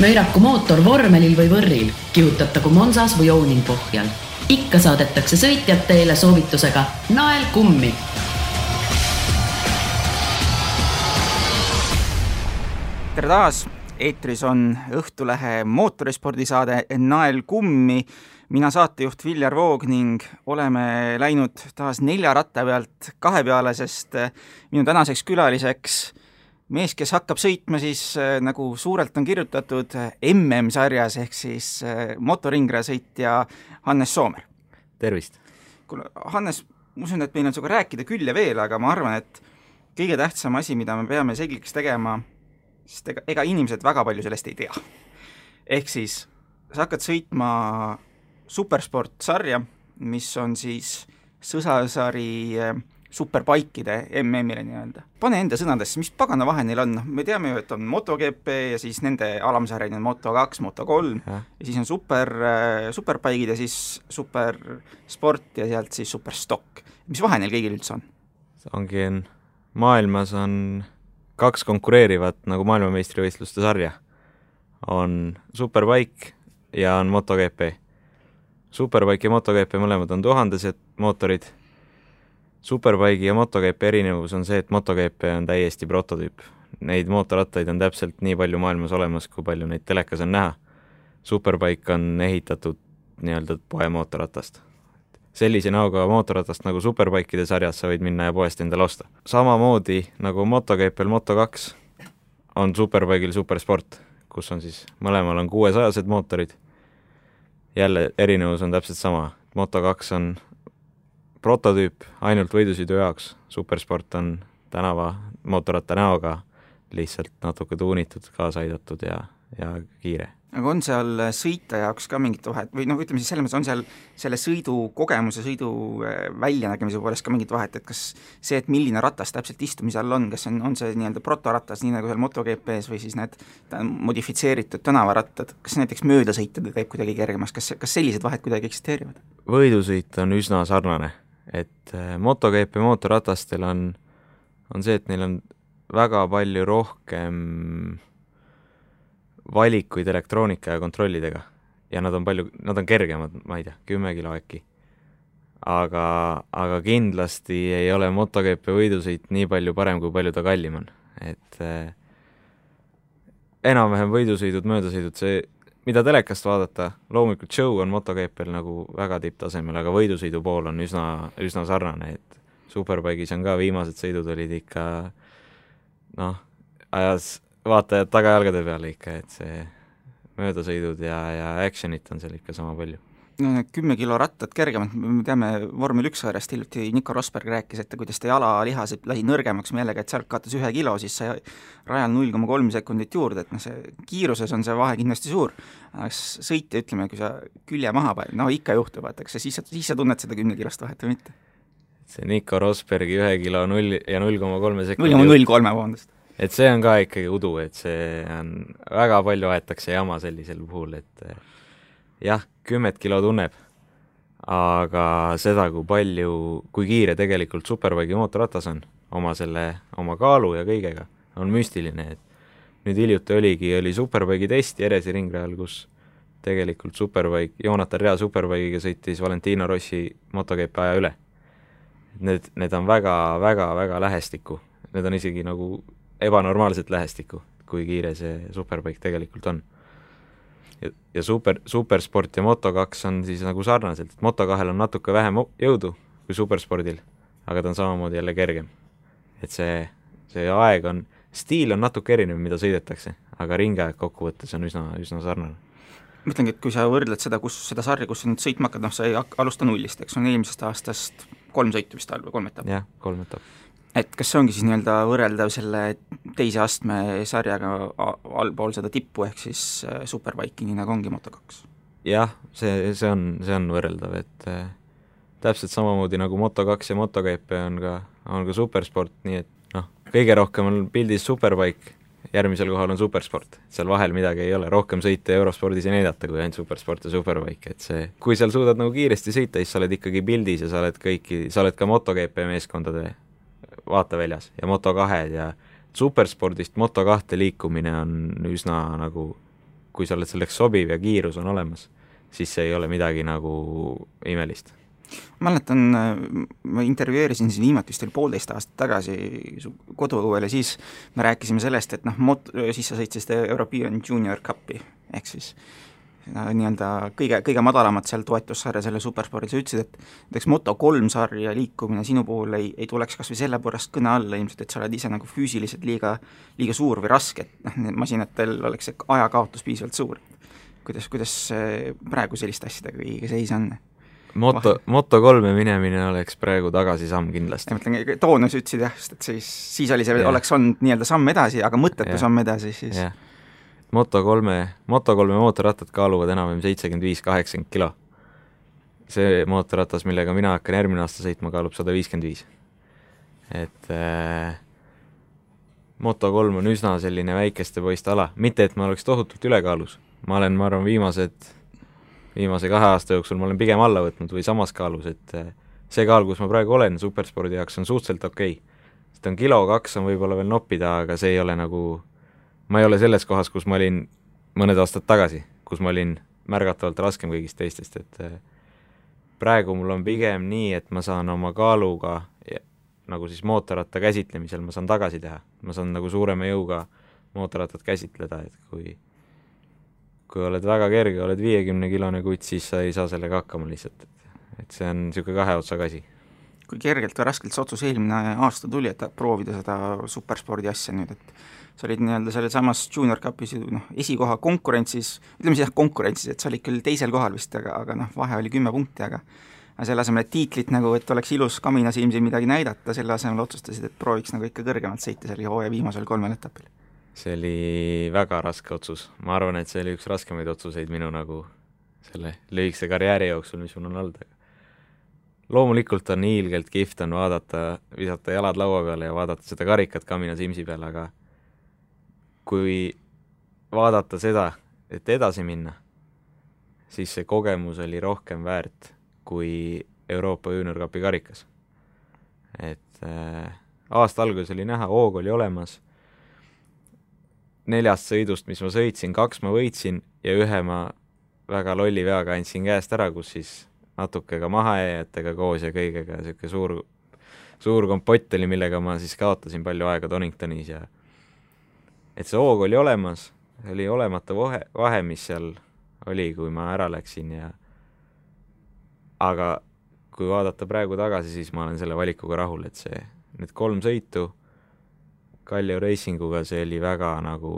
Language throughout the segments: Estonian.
möiraku mootor vormelil või võrril, kihutatagu Monsas või Owning pohjal. ikka saadetakse sõitjad teele soovitusega nael kummi. tere taas, eetris on Õhtulehe mootorispordisaade Nael kummi mina saatejuht Viljar Voog ning oleme läinud taas nelja ratta pealt kahe peale, sest minu tänaseks külaliseks mees, kes hakkab sõitma siis äh, nagu suurelt on kirjutatud MM-sarjas ehk siis äh, motoringrajasõitja Hannes Soomer. tervist! kuule, Hannes, ma usun, et meil on sinuga rääkida küll ja veel, aga ma arvan, et kõige tähtsam asi, mida me peame selgeks tegema, sest ega, ega inimesed väga palju sellest ei tea. ehk siis sa hakkad sõitma supersport sarja, mis on siis sõsasari äh, superbikeide MM-ile nii-öelda. pane enda sõnadesse, mis pagana vahe neil on, noh, me teame ju, et on MotoGP ja siis nende alamsarjad on Moto2, Moto3 ja. ja siis on super, äh, superbike'id ja siis supersport ja sealt siis superstock. mis vahe neil kõigil üldse on? ongi, maailmas on kaks konkureerivat nagu maailmameistrivõistluste sarja. on superbike ja on MotoGP. Superbike ja MotoGP mõlemad on tuhandesed mootorid Superbike'i ja MotoGP erinevus on see, et MotoGP on täiesti prototüüp. Neid mootorrattaid on täpselt nii palju maailmas olemas, kui palju neid telekas on näha. Superbike on ehitatud nii-öelda poemootorratast. sellise näoga mootorratast nagu Superbike'ide sarjas sa võid minna ja poest endale osta. samamoodi nagu MotoGP-l Moto2 on Superbike'il Supersport, kus on siis, mõlemal on kuuesajased mootorid, jälle erinevus on täpselt sama, Moto2 on prototüüp ainult võidusõidu jaoks, supersport on tänava mootorratta näoga, lihtsalt natuke tuunitud, kaasa aidatud ja, ja kiire. aga on seal sõitja jaoks ka mingit vahet või noh, ütleme siis selles mõttes, on seal selle sõidukogemuse, sõidu äh, väljanägemise poolest ka mingit vahet, et kas see, et milline ratas täpselt istumise all on, kas on, on see nii-öelda protoratas, nii nagu seal MotoGP-s või siis need modifitseeritud tänavarattad, kas näiteks möödasõitjad teeb kuidagi kergemaks, kas, kas sellised vahed kuidagi eksisteerivad? võidusõit on üsna sarnane et äh, MotoGP mootorratastel on, on see, et neil on väga palju rohkem valikuid elektroonika ja kontrollidega. ja nad on palju, nad on kergemad, ma ei tea, kümme kilo äkki. aga, aga kindlasti ei ole MotoGP võidusõit nii palju parem, kui palju ta kallim on, et äh, enam-vähem võidusõidud, möödasõidud, see mida telekast vaadata, loomulikult show on MotoGP-l nagu väga tipptasemel, aga võidusõidu pool on üsna, üsna sarnane, et Superbike'is on ka viimased sõidud olid ikka noh, ajas vaatajad tagajalgade peale ikka, et see möödasõidud ja, ja action'it on seal ikka sama palju kümme kilo rattad kergemad, me teame vormel üks sarjast hiljuti Nico Rosberg rääkis, et kuidas ta jalalihased lasi nõrgemaks meelega, et sealt kaotas ühe kilo, siis sai rajal null koma kolm sekundit juurde, et noh, see kiiruses on see vahe kindlasti suur. aga sõitja, ütleme, kui sa külje maha paned, no ikka juhtub, vaata, kas sa siis, siis sa tunned seda kümnekilost vahet või mitte? see Nico Rosbergi ühe kilo null ja null koma kolme sekundi null koma null kolme, vabandust. et see on ka ikkagi udu, et see on, väga palju aetakse jama sellisel puhul, et jah, kümmet kilo tunneb, aga seda, kui palju, kui kiire tegelikult Superbike'i mootorratas on, oma selle, oma kaalu ja kõigega, on müstiline, et nüüd hiljuti oligi, oli Superbike'i test Jeresi ringrajal, kus tegelikult Superbike, Jonathan Rea Superbike'iga sõitis Valentino Rossi MotoGP aja üle. Need, need on väga, väga, väga lähestikku, need on isegi nagu ebanormaalselt lähestikku, kui kiire see Superbike tegelikult on ja, ja super, supersport ja Moto2 on siis nagu sarnaselt, et Moto2-l on natuke vähem jõudu kui superspordil, aga ta on samamoodi jälle kergem. et see, see aeg on, stiil on natuke erinev, mida sõidetakse, aga ringaeg kokkuvõttes on üsna, üsna sarnane ma ütlengi, et kui sa võrdled seda, kus, seda sarja, kus sa nüüd sõitma hakkad, noh, sa ei alusta nullist, eks, on eelmisest aastast kolm sõitu vist all või kolm etappi? jah, kolm etappi et kas see ongi siis nii-öelda võrreldav selle teise astme sarjaga allpool seda tippu, ehk siis äh, Superbike'i, nii nagu ongi Moto2? jah, see, see on, see on võrreldav, et äh, täpselt samamoodi nagu Moto2 ja MotoGP on ka, on ka supersport, nii et noh, kõige rohkem on pildis Superbike, järgmisel kohal on supersport, seal vahel midagi ei ole, rohkem sõite eurospordis ei näidata kui ainult supersport ja superbike, et see, kui seal suudad nagu kiiresti sõita, siis sa oled ikkagi pildis ja sa oled kõiki, sa oled ka MotoGP meeskondade vaateväljas ja Moto2-d ja superspordist Moto2 liikumine on üsna nagu kui sa oled selleks sobiv ja kiirus on olemas, siis see ei ole midagi nagu imelist. Mäletan, ma intervjueerisin sind viimati vist oli poolteist aastat tagasi su koduõuel ja siis me rääkisime sellest, et noh, mot-, siis sa sõitsid European Junior Cupi, ehk siis no, nii-öelda kõige, kõige madalamat seal toetussarja selle superspordil, sa ütlesid, et näiteks Moto3 sarja liikumine sinu puhul ei, ei tuleks kas või sellepärast kõne alla ilmselt, et sa oled ise nagu füüsiliselt liiga, liiga suur või raske, et noh, masinatel oleks see ajakaotus piisavalt suur. kuidas, kuidas praegu selliste asjadega kõigiga seis on? moto, Moto3-e minemine oleks praegu tagasisamm kindlasti. ma mõtlen, toona sa ütlesid jah, sest et siis, siis oli see, oleks olnud nii-öelda samm edasi, aga mõttetu samm edasi, siis yeah. Moto3-e, Moto3-e mootorrattad kaaluvad enam-vähem seitsekümmend viis, kaheksakümmend kilo. see mootorratas, millega mina hakkan järgmine aasta sõitma, kaalub sada viiskümmend viis. et äh, Moto3 on üsna selline väikeste poiste ala, mitte et ma oleks tohutult ülekaalus, ma olen, ma arvan, viimased viimase kahe aasta jooksul ma olen pigem alla võtnud või samas kaalus, et eh, see kaal, kus ma praegu olen superspordi jaoks, on suhteliselt okei okay.. sest on kilo kaks on võib-olla veel noppida, aga see ei ole nagu, ma ei ole selles kohas, kus ma olin mõned aastad tagasi, kus ma olin märgatavalt raskem kõigist teistest, et eh, praegu mul on pigem nii, et ma saan oma kaaluga nagu siis mootorratta käsitlemisel ma saan tagasi teha, ma saan nagu suurema jõuga mootorrattat käsitleda, et kui kui oled väga kerge, oled viiekümnekilone kutt, siis sa ei saa sellega hakkama lihtsalt, et et see on niisugune kahe otsaga asi. kui kergelt või raskelt see otsus eelmine aasta tuli, et proovida seda superspordi asja nüüd, et sa olid nii-öelda selles samas Junior Cupis ju noh, esikoha konkurentsis, ütleme siis jah, konkurentsis, et sa olid küll teisel kohal vist, aga, aga noh, vahe oli kümme punkti, aga aga selle asemel, et tiitlit nagu, et oleks ilus kaminasilmsil midagi näidata, selle asemel otsustasid, et prooviks nagu ikka kõrgemalt sõita seal hooaja viimasel kolmel etapil. See oli väga raske otsus, ma arvan, et see oli üks raskemaid otsuseid minu nagu selle lühikese karjääri jooksul, mis mul on olnud, aga loomulikult on hiilgelt kihvt on vaadata, visata jalad laua peale ja vaadata seda karikat Kamina Simsi peal, aga kui vaadata seda, et edasi minna, siis see kogemus oli rohkem väärt kui Euroopa Junior Cupi karikas. et äh, aasta alguses oli näha, hoog oli olemas neljast sõidust, mis ma sõitsin, kaks ma võitsin ja ühe ma väga lolli veaga andsin käest ära, kus siis natuke ka mahajääjatega koos ja kõigega, niisugune suur, suur kompott oli, millega ma siis kaotasin palju aega Doningtonis ja et see hoog oli olemas, oli olemata vahe, vahe, mis seal oli, kui ma ära läksin ja aga kui vaadata praegu tagasi, siis ma olen selle valikuga rahul, et see, need kolm sõitu Kalju Racinguga, see oli väga nagu,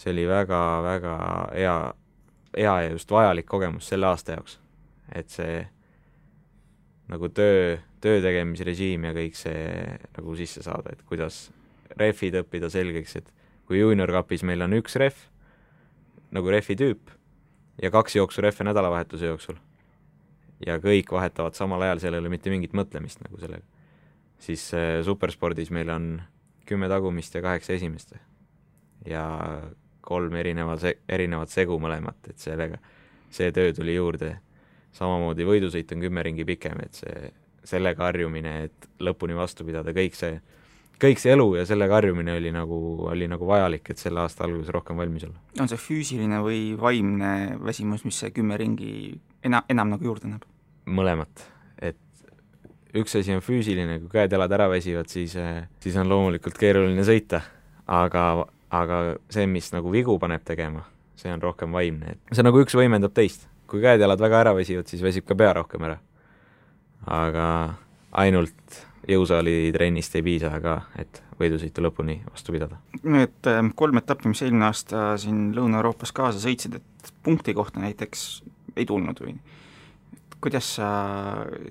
see oli väga-väga hea, hea ja just vajalik kogemus selle aasta jaoks. et see nagu töö, töö tegemisrežiim ja kõik see nagu sisse saada, et kuidas rehvid õppida selgeks, et kui juunior cup'is meil on üks rehv, nagu rehvi tüüp, ja kaks jooksurehve nädalavahetuse jooksul. ja kõik vahetavad samal ajal, seal ei ole mitte mingit mõtlemist nagu sellega siis äh, superspordis meil on kümme tagumist ja kaheksa esimest ja kolm erineva se-, erinevat segu mõlemat, et sellega, see töö tuli juurde. samamoodi võidusõit on kümme ringi pikem, et see, sellega harjumine, et lõpuni vastu pidada, kõik see, kõik see elu ja sellega harjumine oli nagu, oli nagu vajalik, et selle aasta alguses rohkem valmis olla. on see füüsiline või vaimne väsimus, mis see kümme ringi ena-, enam nagu juurde annab? mõlemat üks asi on füüsiline, kui käed-jalad ära väsivad, siis, eh, siis on loomulikult keeruline sõita, aga, aga see, mis nagu vigu paneb tegema, see on rohkem vaimne, et see nagu üks võimendab teist. kui käed-jalad väga ära väsivad, siis väsib ka pea rohkem ära. aga ainult jõusaali trennist ei piisa ka, et võidusõitu lõpuni vastu pidada. Need eh, kolm etappi, mis eelmine aasta siin Lõuna-Euroopas kaasa sõitsid, et punkti kohta näiteks ei tulnud või? kuidas sa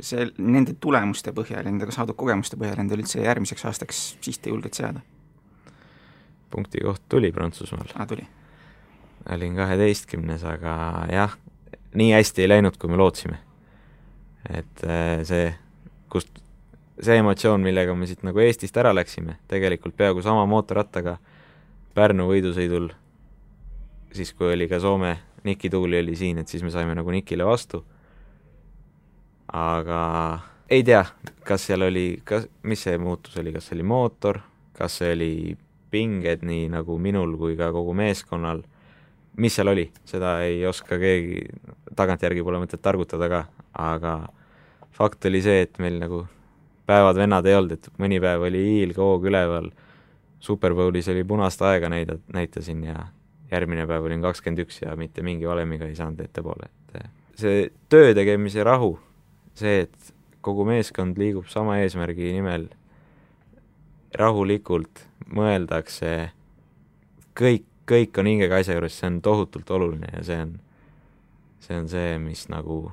see, nende tulemuste põhjal, nendega saadud kogemuste põhjal endale üldse järgmiseks aastaks sihte julged seada? punkti koht tuli Prantsusmaal. aa, tuli? olin kaheteistkümnes, aga jah, nii hästi ei läinud, kui me lootsime. et äh, see, kust, see emotsioon, millega me siit nagu Eestist ära läksime, tegelikult peaaegu sama mootorrattaga Pärnu võidusõidul, siis kui oli ka Soome Niki Tuuli oli siin, et siis me saime nagu Nikile vastu. Aga ei tea, kas seal oli, kas, mis see muutus oli, kas see oli mootor, kas see oli pinged nii nagu minul kui ka kogu meeskonnal, mis seal oli, seda ei oska keegi, tagantjärgi pole mõtet targutada ka, aga fakt oli see, et meil nagu päevad vennad ei olnud, et mõni päev oli hiilgoog üleval, Superbowlis oli punast aega näida-, näitasin ja järgmine päev olin kakskümmend üks ja mitte mingi valemiga ei saanud ettepoole, et eh, see töö tegemise rahu, see, et kogu meeskond liigub sama eesmärgi nimel, rahulikult mõeldakse, kõik, kõik on hingega asja juures, see on tohutult oluline ja see on, see on see, mis nagu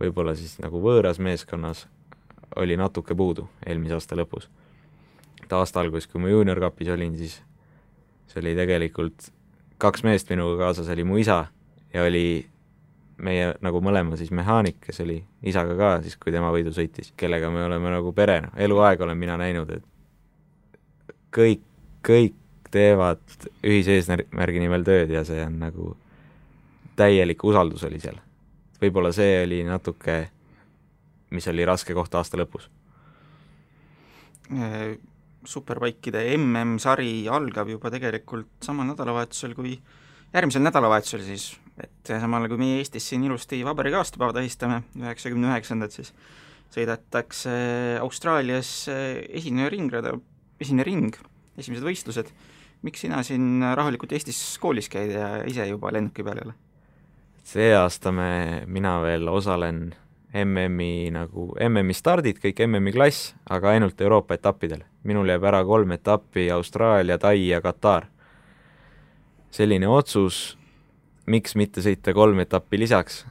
võib-olla siis nagu võõras meeskonnas oli natuke puudu eelmise aasta lõpus. et aasta alguses, kui ma juuniorkapis olin, siis see oli tegelikult kaks meest minuga kaasas, oli mu isa ja oli meie nagu mõlema siis mehaanik, kes oli isaga ka siis, kui tema võidu sõitis, kellega me oleme nagu pere, noh, eluaeg olen mina näinud, et kõik, kõik teevad ühise eesmärgi nimel tööd ja see on nagu täielik usaldus oli seal. võib-olla see oli natuke mis oli raske koht aasta lõpus? Äh, superbikeide MM-sari algab juba tegelikult samal nädalavahetusel kui järgmisel nädalavahetusel siis, et samal kui meie Eestis siin ilusti vabariigi aastapäeva tähistame, üheksakümne üheksandat, siis sõidetakse Austraalias esineja ringrada, esineja ring, esimesed võistlused. miks sina siin rahulikult Eestis koolis käid ja ise juba lennuki peal ei ole? see aasta me, mina veel osalen MM-i nagu, MM-i stardid, kõik MM-i klass, aga ainult Euroopa etappidel. minul jääb ära kolm etappi, Austraalia, Tai ja Katar. selline otsus, miks mitte sõita kolm etappi lisaks,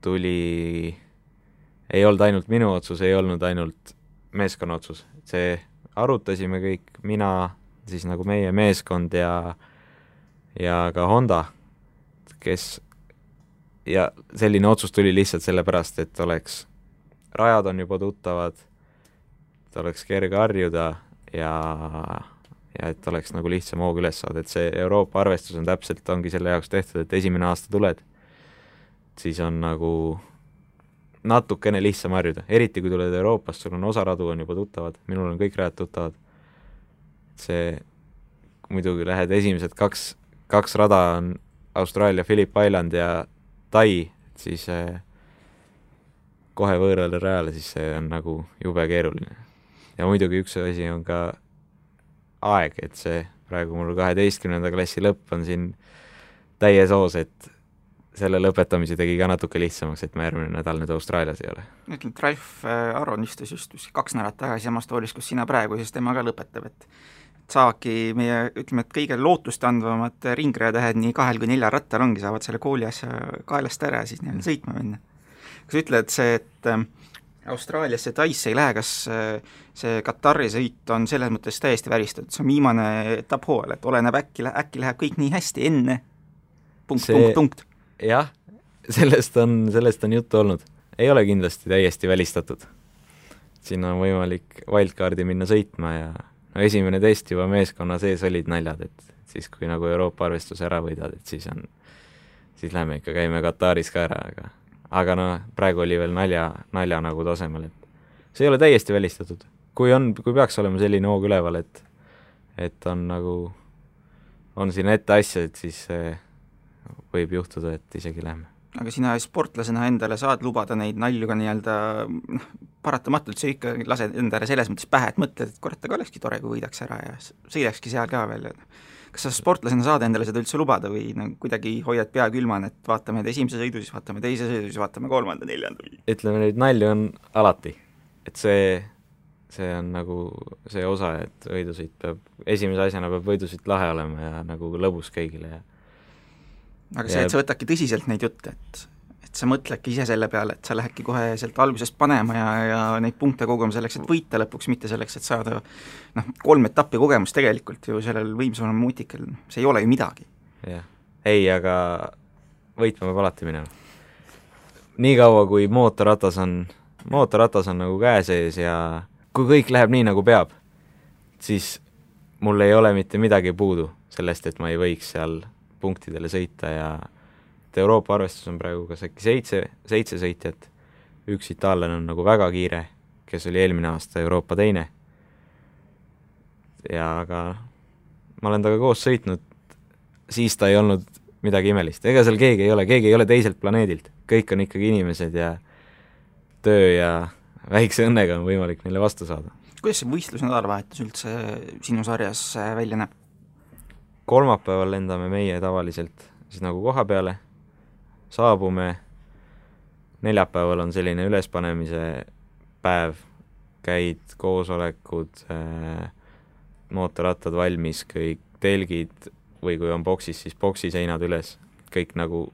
tuli, ei olnud ainult minu otsus, ei olnud ainult meeskonna otsus, see, arutasime kõik, mina, siis nagu meie meeskond ja ja ka Honda, kes ja selline otsus tuli lihtsalt sellepärast, et oleks, rajad on juba tuttavad, et oleks kerge harjuda ja, ja et oleks nagu lihtsam hoog üles saada, et see Euroopa arvestus on täpselt, ongi selle jaoks tehtud, et esimene aasta tuled, siis on nagu natukene lihtsam harjuda, eriti kui tuled Euroopast, sul on osa radu on juba tuttavad, minul on kõik rajad tuttavad, see muidugi lähed esimesed kaks, kaks rada on Austraalia, Phillip Island ja Tai, siis äh, kohe võõrale rajale, siis see on nagu jube keeruline. ja muidugi üks asi on ka aeg, et see praegu mul kaheteistkümnenda klassi lõpp on siin täies hoos, et selle lõpetamise tegi ka natuke lihtsamaks, et ma järgmine nädal nüüd Austraalias ei ole. ütleme, et Ralf äh, Aron istus just kaks nädalat tagasi samas toolis, kus sina praegu, siis tema ka lõpetab, et saavadki meie, ütleme, et kõige lootustandvamad ringrajatähed nii kahel kui neljal rattal ongi, saavad selle kooli asja kaelast ära ja siis nii-öelda sõitma minna. kas sa ütled see, et äh, Austraaliasse Taisse ei lähe, kas äh, see Katari sõit on selles mõttes täiesti välistatud, see on viimane etapp hooajal, et oleneb, äkki, äkki läheb kõik nii hästi enne, punkt see..., punkt, punkt. jah, sellest on, sellest on juttu olnud. ei ole kindlasti täiesti välistatud. siin on võimalik wildcardi minna sõitma ja no esimene test juba meeskonna sees olid naljad, et siis, kui nagu Euroopa arvestuse ära võidad, et siis on, siis lähme ikka, käime Kataris ka ära, aga aga noh, praegu oli veel nalja, nalja nagu tasemel, et see ei ole täiesti välistatud. kui on, kui peaks olema selline hoog üleval, et et on nagu, on siin ette asja, et siis võib juhtuda, et isegi lähme aga sina sportlasena endale saad lubada neid nalju ka nii-öelda noh, paratamatult sa ikka lased endale selles mõttes pähe, et mõtled, et kurat, aga olekski tore, kui võidaks ära ja sõidakski seal ka veel. kas sa sportlasena saad endale seda üldse lubada või no kuidagi hoiad pea külmana, et vaatame nüüd esimese sõidu, siis vaatame teise sõidu, siis vaatame kolmanda, neljanda ütleme, neid nalju on alati, et see, see on nagu see osa, et võidusõit peab, esimese asjana peab võidusõit lahe olema ja nagu lõbus kõigile ja aga see, et sa võtadki tõsiselt neid jutte, et et sa mõtledki ise selle peale, et sa lähedki kohe sealt algusest panema ja, ja neid punkte koguma selleks, et võita lõpuks, mitte selleks, et saada noh, kolm etappi kogemust tegelikult ju sellel võimsamal mutikal, see ei ole ju midagi. jah, ei, aga võitma peab alati minema. niikaua, kui mootorratas on, mootorratas on nagu käe sees ja kui kõik läheb nii, nagu peab, siis mul ei ole mitte midagi puudu sellest, et ma ei võiks seal punktidele sõita ja et Euroopa arvestus on praegu kas äkki seitse, seitse sõitjat, üks itaallane on nagu väga kiire, kes oli eelmine aasta Euroopa teine, ja aga ma olen temaga koos sõitnud, siis ta ei olnud midagi imelist, ega seal keegi ei ole, keegi ei ole teiselt planeedilt, kõik on ikkagi inimesed ja töö ja väikse õnnega on võimalik neile vastu saada. kuidas see võistluse nädalavahetus üldse sinu sarjas äh, välja näeb? Kolmapäeval lendame meie tavaliselt siis nagu koha peale, saabume, neljapäeval on selline ülespanemise päev, käid, koosolekud äh,, mootorrattad valmis, kõik telgid või kui on boksis, siis boksi seinad üles, kõik nagu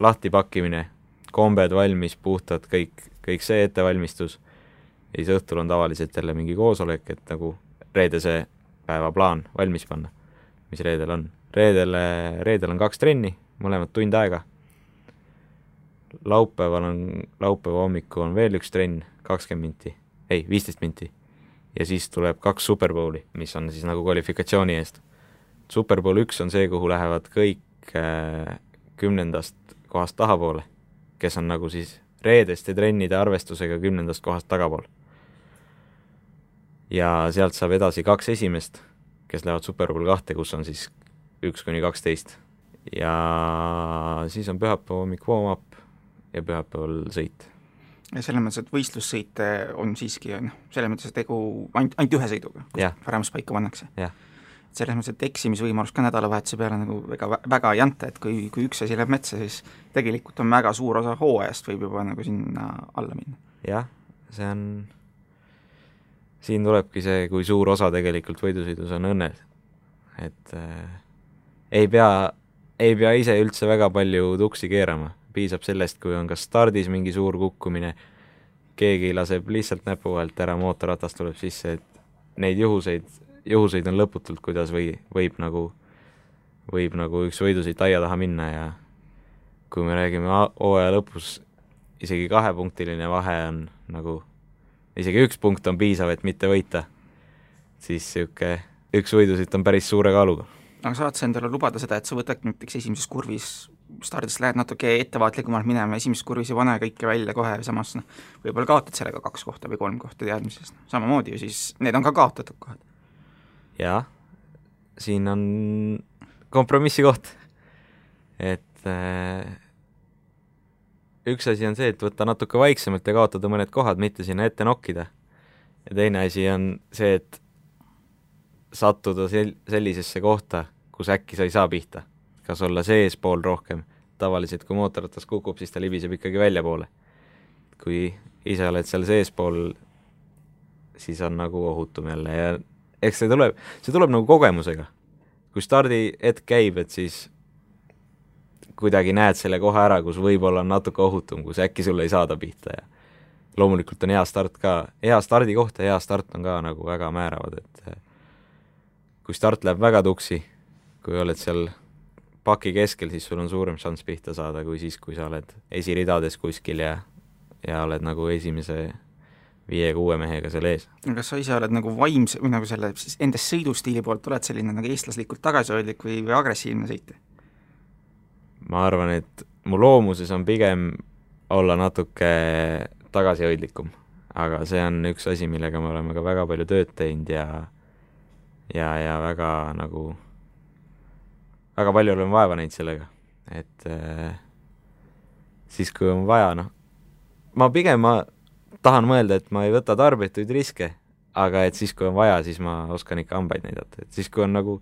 lahtipakkimine, kombed valmis, puhtad, kõik, kõik see ettevalmistus. ja siis õhtul on tavaliselt jälle mingi koosolek, et nagu reedese päeva plaan valmis panna, mis reedel on. reedel, reedel on kaks trenni, mõlemad tund aega. laupäeval on, laupäeva hommikul on veel üks trenn, kakskümmend minti, ei, viisteist minti. ja siis tuleb kaks Superbowli, mis on siis nagu kvalifikatsiooni eest Superbowl üks on see, kuhu lähevad kõik äh, kümnendast kohast tahapoole, kes on nagu siis reedeste trennide arvestusega kümnendast kohast tagapool. ja sealt saab edasi kaks esimest, kes lähevad Superbowl kahte, kus on siis üks kuni kaksteist. ja siis on pühapäeva hommik warm-up ja pühapäeval sõit. ja selles mõttes, et võistlussõite on siiski noh, selles mõttes, et tegu ainult, ainult ühe sõiduga, kus paremas paika pannakse? jah selles mõttes, et eksimisvõimalust ka nädalavahetuse peale nagu väga, väga ei anta, et kui, kui üks asi läheb metsa, siis tegelikult on väga suur osa hooajast võib juba nagu sinna alla minna. jah, see on, siin tulebki see, kui suur osa tegelikult võidusõidus on õnnel. et äh, ei pea, ei pea ise üldse väga palju tuksi keerama, piisab sellest, kui on kas stardis mingi suur kukkumine, keegi laseb lihtsalt näpu vahelt ära, mootorratas tuleb sisse, et neid juhuseid juhuseid on lõputult, kuidas või, võib nagu, võib nagu üks võidusõit aia taha minna ja kui me räägime hooaja lõpus, isegi kahepunktiline vahe on nagu, isegi üks punkt on piisav, et mitte võita, siis niisugune üks võidusõit on päris suure kaaluga. aga saad sa endale lubada seda, et sa võtad näiteks esimeses kurvis stardist lähed natuke ettevaatlikumalt minema, esimeses kurvis ei pane kõike välja kohe, samas noh, võib-olla kaotad sellega kaks kohta või kolm kohta teadmisest, samamoodi ju siis, need on ka kaotatud kohad jah, siin on kompromissi koht. et äh, üks asi on see, et võtta natuke vaiksemalt ja kaotada mõned kohad, mitte sinna ette nokkida. ja teine asi on see, et sattuda sel-, sellisesse kohta, kus äkki sa ei saa pihta. kas olla seespool rohkem, tavaliselt kui mootorratas kukub, siis ta libiseb ikkagi väljapoole. kui ise oled seal seespool, siis on nagu ohutum jälle ja eks see tuleb, see tuleb nagu kogemusega. kui stardihetk käib, et siis kuidagi näed selle koha ära, kus võib-olla on natuke ohutum, kus äkki sulle ei saada pihta ja loomulikult on hea start ka, hea stardikoht ja hea start on ka nagu väga määravad, et eh, kui start läheb väga tuksi, kui oled seal paki keskel, siis sul on suurem šanss pihta saada kui siis, kui sa oled esiridades kuskil ja, ja oled nagu esimese viie-kuue mehega seal ees. kas sa ise oled nagu vaimse, või nagu selle siis enda sõidustiili poolt, oled selline nagu eestlaslikult tagasihoidlik või, või agressiivne sõitja? Ma arvan, et mu loomuses on pigem olla natuke tagasihoidlikum, aga see on üks asi, millega me oleme ka väga palju tööd teinud ja ja, ja väga nagu, väga palju oleme vaeva näinud sellega, et äh, siis, kui on vaja, noh, ma pigem, ma tahan mõelda, et ma ei võta tarbetuid riske, aga et siis, kui on vaja, siis ma oskan ikka hambaid näidata, et siis, kui on nagu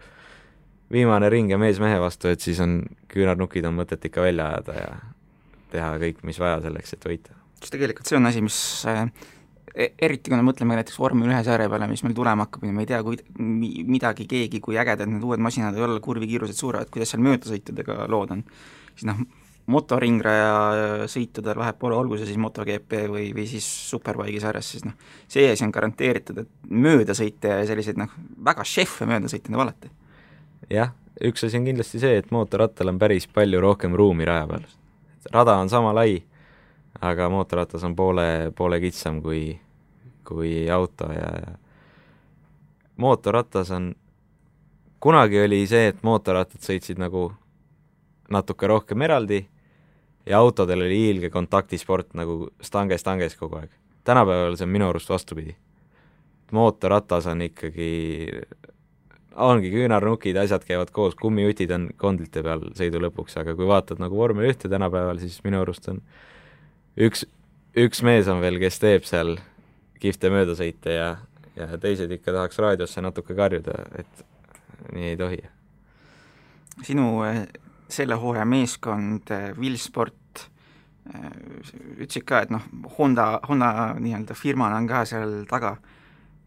viimane ring ja mees mehe vastu, et siis on küünarnukid on mõtet ikka välja ajada ja teha kõik, mis vaja selleks, et võita. siis tegelikult see on asi, mis äh, eriti kui me mõtleme näiteks vormel ühe sarja peale, mis meil tulema hakkab me ei tea, kui midagi keegi, kui ägedad need uued masinad ei ole, kurvikiirused suured, kuidas seal möödasõitudega lood on, siis noh, motoringraja sõitudel vahepoole, olgu see siis MotoGP või, või siis Superbike'i sarjas, siis noh, see asi on garanteeritud, et möödasõite ja selliseid noh, väga šeffe möödasõite nagu alati. Jah, üks asi on kindlasti see, et mootorrattal on päris palju rohkem ruumi raja peal. rada on sama lai, aga mootorratas on poole, poole kitsam kui, kui auto ja, ja mootorratas on, kunagi oli see, et mootorrattad sõitsid nagu natuke rohkem eraldi ja autodel oli hiilge kontaktisport nagu stanges, stanges kogu aeg. tänapäeval see on minu arust vastupidi. mootorratas on ikkagi ongi küünarnukid, asjad käivad koos, kummijutid on kondlite peal sõidu lõpuks, aga kui vaatad nagu vormel ühte tänapäeval, siis minu arust on üks, üks mees on veel, kes teeb seal kihvte möödasõite ja, ja teised ikka tahaks raadiosse natuke karjuda, et nii ei tohi. sinu eh, selle hooaja meeskond, Willsport, ütlesid ka, et noh, Honda, Honda nii-öelda firmana on ka seal taga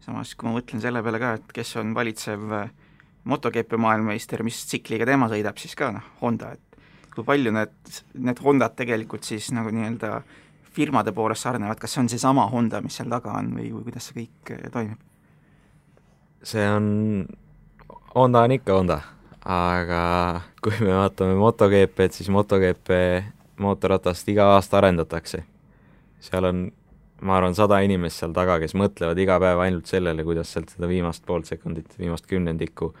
samas kui ma mõtlen selle peale ka, et kes on valitsev äh, MotoGP maailmameister, mis tsikliga tema sõidab, siis ka noh, Honda, et kui palju need, need Hondad tegelikult siis nagu nii-öelda firmade poolest sarnanevad, kas see on seesama Honda, mis seal taga on või, või kuidas see kõik äh, toimib? see on, Honda on ikka Honda, aga kui me vaatame MotoGP-d, siis MotoGP mootorratast iga aasta arendatakse. seal on ma arvan, sada inimest seal taga, kes mõtlevad iga päev ainult sellele, kuidas sealt seda viimast poolt sekundit, viimast kümnendikku,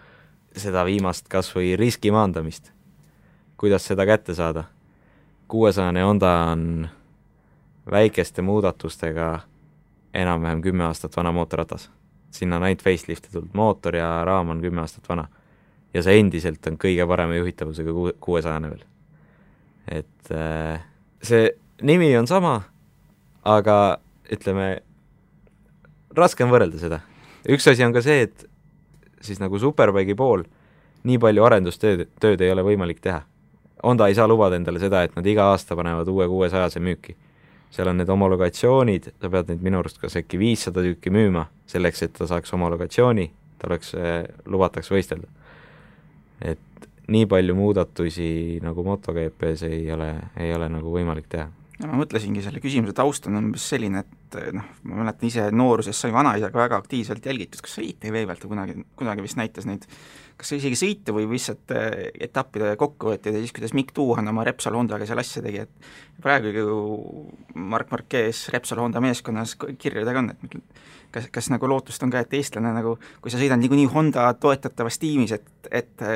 seda viimast kas või riski maandamist, kuidas seda kätte saada. kuuesajane Honda on väikeste muudatustega enam-vähem kümme aastat vana mootorratas. sinna on ainult facelifti tulnud, mootor ja raam on kümme aastat vana. ja see endiselt on kõige parema juhitavusega kuue, kuuesajane veel. et äh, see nimi on sama, aga ütleme, raske on võrrelda seda. üks asi on ka see, et siis nagu Superbike'i pool nii palju arendustööd, tööd ei ole võimalik teha. Honda ei saa lubada endale seda, et nad iga aasta panevad uue kuuesajase müüki. seal on need homologatsioonid, sa pead neid minu arust kas äkki viissada tükki müüma, selleks et ta saaks homologatsiooni, ta oleks, lubatakse võistelda. et nii palju muudatusi nagu MotoGP-s ei ole, ei ole nagu võimalik teha no ma mõtlesingi, selle küsimuse taust on umbes selline, et noh, ma mäletan ise nooruses sai vanaisaga väga aktiivselt jälgitud, kas see ITV pealt või kunagi, kunagi vist näitas neid kas isegi sõite või lihtsalt eh, etappide kokkuvõtteid ja siis, kuidas Mikk Tuuhan oma Repsol Hondaga seal asja tegi, et praegu ju Mark Marquez Repsol Honda meeskonnas kirjadega on, et kas, kas nagu lootust on ka, et eestlane nagu, kui sa sõidad niikuinii Honda toetatavas tiimis, et, et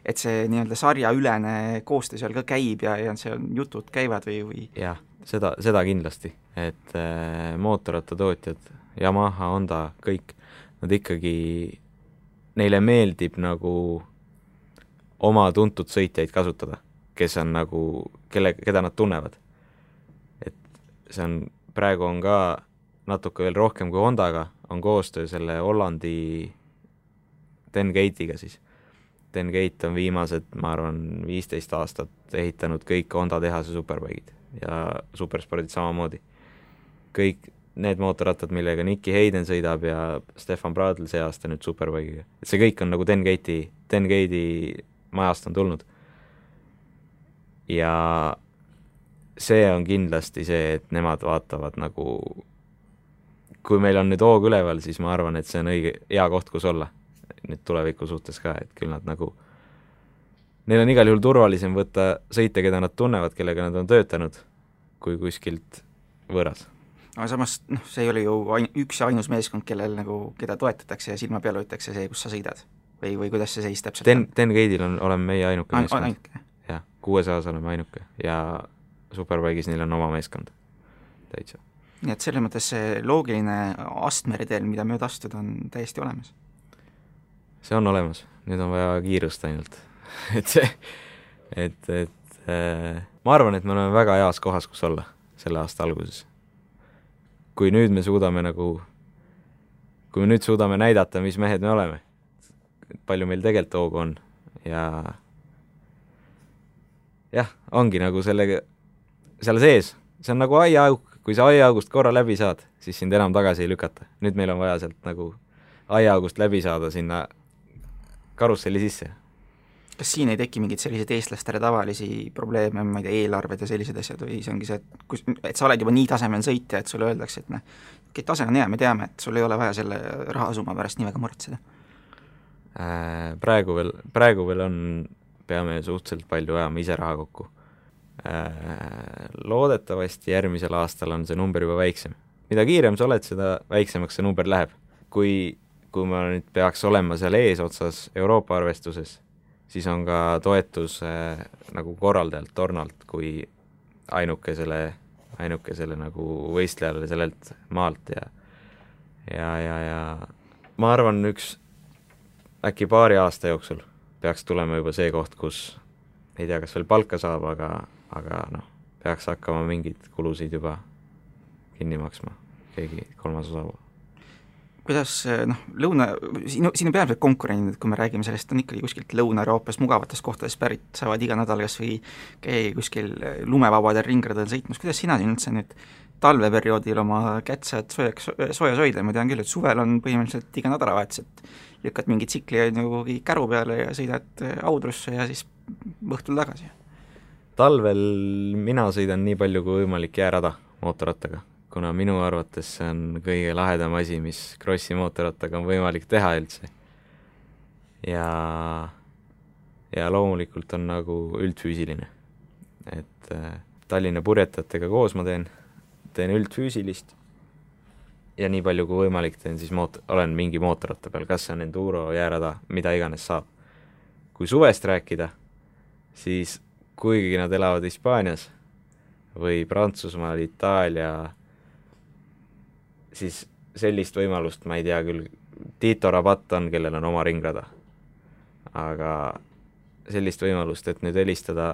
et see nii-öelda sarjaülene koostöö seal ka käib ja, ja seal jutud käivad või, või jah, seda, seda kindlasti, et äh, mootorrattatootjad, Yamaha, Honda, kõik, nad ikkagi, neile meeldib nagu oma tuntud sõitjaid kasutada, kes on nagu, kelle, keda nad tunnevad. et see on, praegu on ka natuke veel rohkem kui Hondaga, on koostöö selle Hollandi Den Gate'iga siis Den Gate on viimased, ma arvan, viisteist aastat ehitanud kõik Honda tehase superbike'id ja superspordid samamoodi. Kõik need mootorrattad, millega Nicky Hayden sõidab ja Stefan Bradl see aasta nüüd superbike'iga, et see kõik on nagu Den Gate'i, Den Gate'i majast on tulnud. ja see on kindlasti see, et nemad vaatavad nagu, kui meil on nüüd hoog üleval, siis ma arvan, et see on õige, hea koht, kus olla nüüd tuleviku suhtes ka, et küll nad nagu, neil on igal juhul turvalisem võtta sõite, keda nad tunnevad, kellega nad on töötanud, kui kuskilt võõras. Aga samas noh, see ei ole ju ain-, üks ja ainus meeskond, kellel nagu, keda toetatakse ja silma peale hoitakse see, kus sa sõidad. või, või kuidas see seis täpselt Ten, Den Gate'il on, oleme meie ainuke Ain, meeskond. jah, kuuesajas oleme ainuke ja Superbike'is neil on oma meeskond, täitsa. nii et selles mõttes see loogiline astmeredel, mida mööda astuda, on täiesti olemas see on olemas, nüüd on vaja kiirust ainult et see, et, et äh, ma arvan, et me oleme väga heas kohas, kus olla selle aasta alguses. Kui nüüd me suudame nagu, kui me nüüd suudame näidata, mis mehed me oleme, palju meil tegelikult hoogu on ja jah, ongi nagu sellega, seal sees, see on nagu aiaauk, kui sa aiaaugust korra läbi saad, siis sind enam tagasi ei lükata. nüüd meil on vaja sealt nagu aiaaugust läbi saada sinna karusselli sisse. Kas siin ei teki mingeid selliseid eestlastele tavalisi probleeme, ma ei tea, eelarved ja sellised asjad või see ongi see, et kus, et sa oled juba nii tasemel sõitja, et sulle öeldakse, et noh, okei, tase on hea, me teame, et sul ei ole vaja selle rahasumma pärast nii väga muretseda? Äh, praegu veel, praegu veel on, peame suhteliselt palju ajama ise raha kokku. Äh, loodetavasti järgmisel aastal on see number juba väiksem. mida kiirem sa oled, seda väiksemaks see number läheb. kui kui ma nüüd peaks olema seal eesotsas Euroopa arvestuses, siis on ka toetus äh, nagu korraldajalt, Tornalt kui ainukesele, ainukesele nagu võistlejale sellelt maalt ja ja, ja, ja ma arvan, üks äkki paari aasta jooksul peaks tulema juba see koht, kus ei tea, kas veel palka saab, aga, aga noh, peaks hakkama mingeid kulusid juba kinni maksma keegi kolmas osapool. Kuidas noh, lõuna, sinu, sinu peamised konkurendid, kui me räägime sellest, on ikkagi kuskilt Lõuna-Euroopas mugavatest kohtadest pärit, saavad iga nädal kas või käia kuskil lumevabadel ringradel sõitmas, kuidas sina siin üldse nüüd talveperioodil oma kätsed soojaks, soojas hoida, ma tean küll, et suvel on põhimõtteliselt iga nädalavahetus, et lükkad mingi tsikli on ju käru peale ja sõidad Audrusse ja siis õhtul tagasi. talvel mina sõidan nii palju kui võimalik jäärada mootorrattaga, kuna minu arvates see on kõige lahedam asi, mis krossi mootorrattaga on võimalik teha üldse. ja, ja loomulikult on nagu üldfüüsiline. et äh, Tallinna purjetajatega koos ma teen teen üldfüüsilist ja nii palju kui võimalik, teen siis moot-, olen mingi mootorratta peal, kas see on enduro, jäärada, mida iganes saab. kui suvest rääkida, siis kuigi nad elavad Hispaanias või Prantsusmaal, Itaalia, siis sellist võimalust ma ei tea küll, Tito Rabat on, kellel on oma ringrada. aga sellist võimalust, et nüüd helistada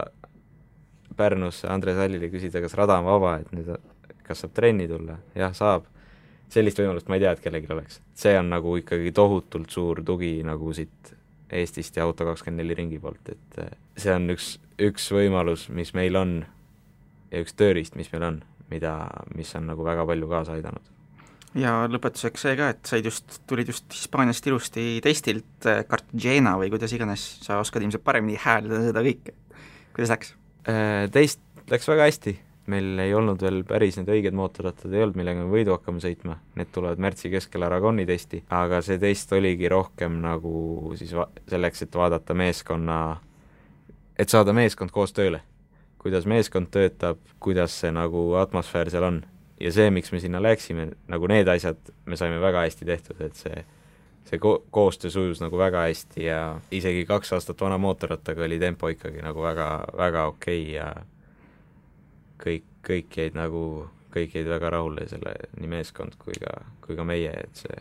Pärnusse Andres Hallile, küsida, kas rada on vaba, et nüüd kas saab trenni tulla, jah, saab. sellist võimalust ma ei tea, et kellelgi oleks. see on nagu ikkagi tohutult suur tugi nagu siit Eestist ja Auto24 ringi poolt, et eh, see on üks, üks võimalus, mis meil on ja üks tööriist, mis meil on, mida, mis on nagu väga palju kaasa aidanud. Ja lõpetuseks see ka, et said just, tulid just Hispaaniast ilusti testilt eh, Cartagena või kuidas iganes, sa oskad ilmselt paremini hääldada seda kõike, kuidas läks? Eh, teist läks väga hästi, meil ei olnud veel päris need õiged mootorrattad ei olnud, millega me võidu hakkame sõitma, need tulevad märtsi keskel Aragoni testi, aga see test oligi rohkem nagu siis va-, selleks, et vaadata meeskonna, et saada meeskond koos tööle. kuidas meeskond töötab, kuidas see nagu atmosfäär seal on. Ja see, miks me sinna läksime, nagu need asjad me saime väga hästi tehtud, et see see ko-, koostöö sujus nagu väga hästi ja isegi kaks aastat vana mootorrattaga oli tempo ikkagi nagu väga, väga okei okay ja kõik, kõik jäid nagu, kõik jäid väga rahule selle, nii meeskond kui ka, kui ka meie, et see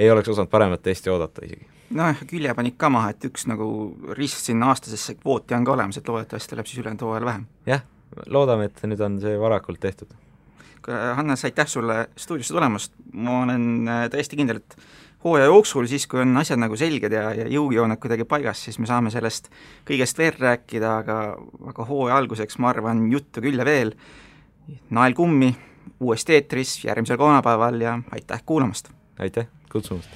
ei oleks osanud paremat testi oodata isegi. nojah, külje panid ka maha, et üks nagu risk sinna aastasesse kvooti on ka olemas, et loodetavasti läheb siis ülejäänud hooajal vähem. jah, loodame, et nüüd on see varakult tehtud. Hannes, aitäh sulle stuudiosse tulemast, ma olen äh, täiesti kindel, et hooaja jooksul, siis kui on asjad nagu selged ja, ja jõujooned kuidagi paigas, siis me saame sellest kõigest veel rääkida, aga, aga hooaja alguseks ma arvan, juttu küll ja veel. nael kummi, uuesti eetris järgmisel kolmapäeval ja aitäh kuulamast! aitäh kutsumast!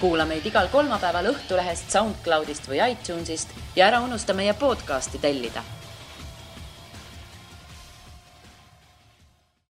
kuula meid igal kolmapäeval Õhtulehest, SoundCloudist või iTunesist ja ära unusta meie podcasti tellida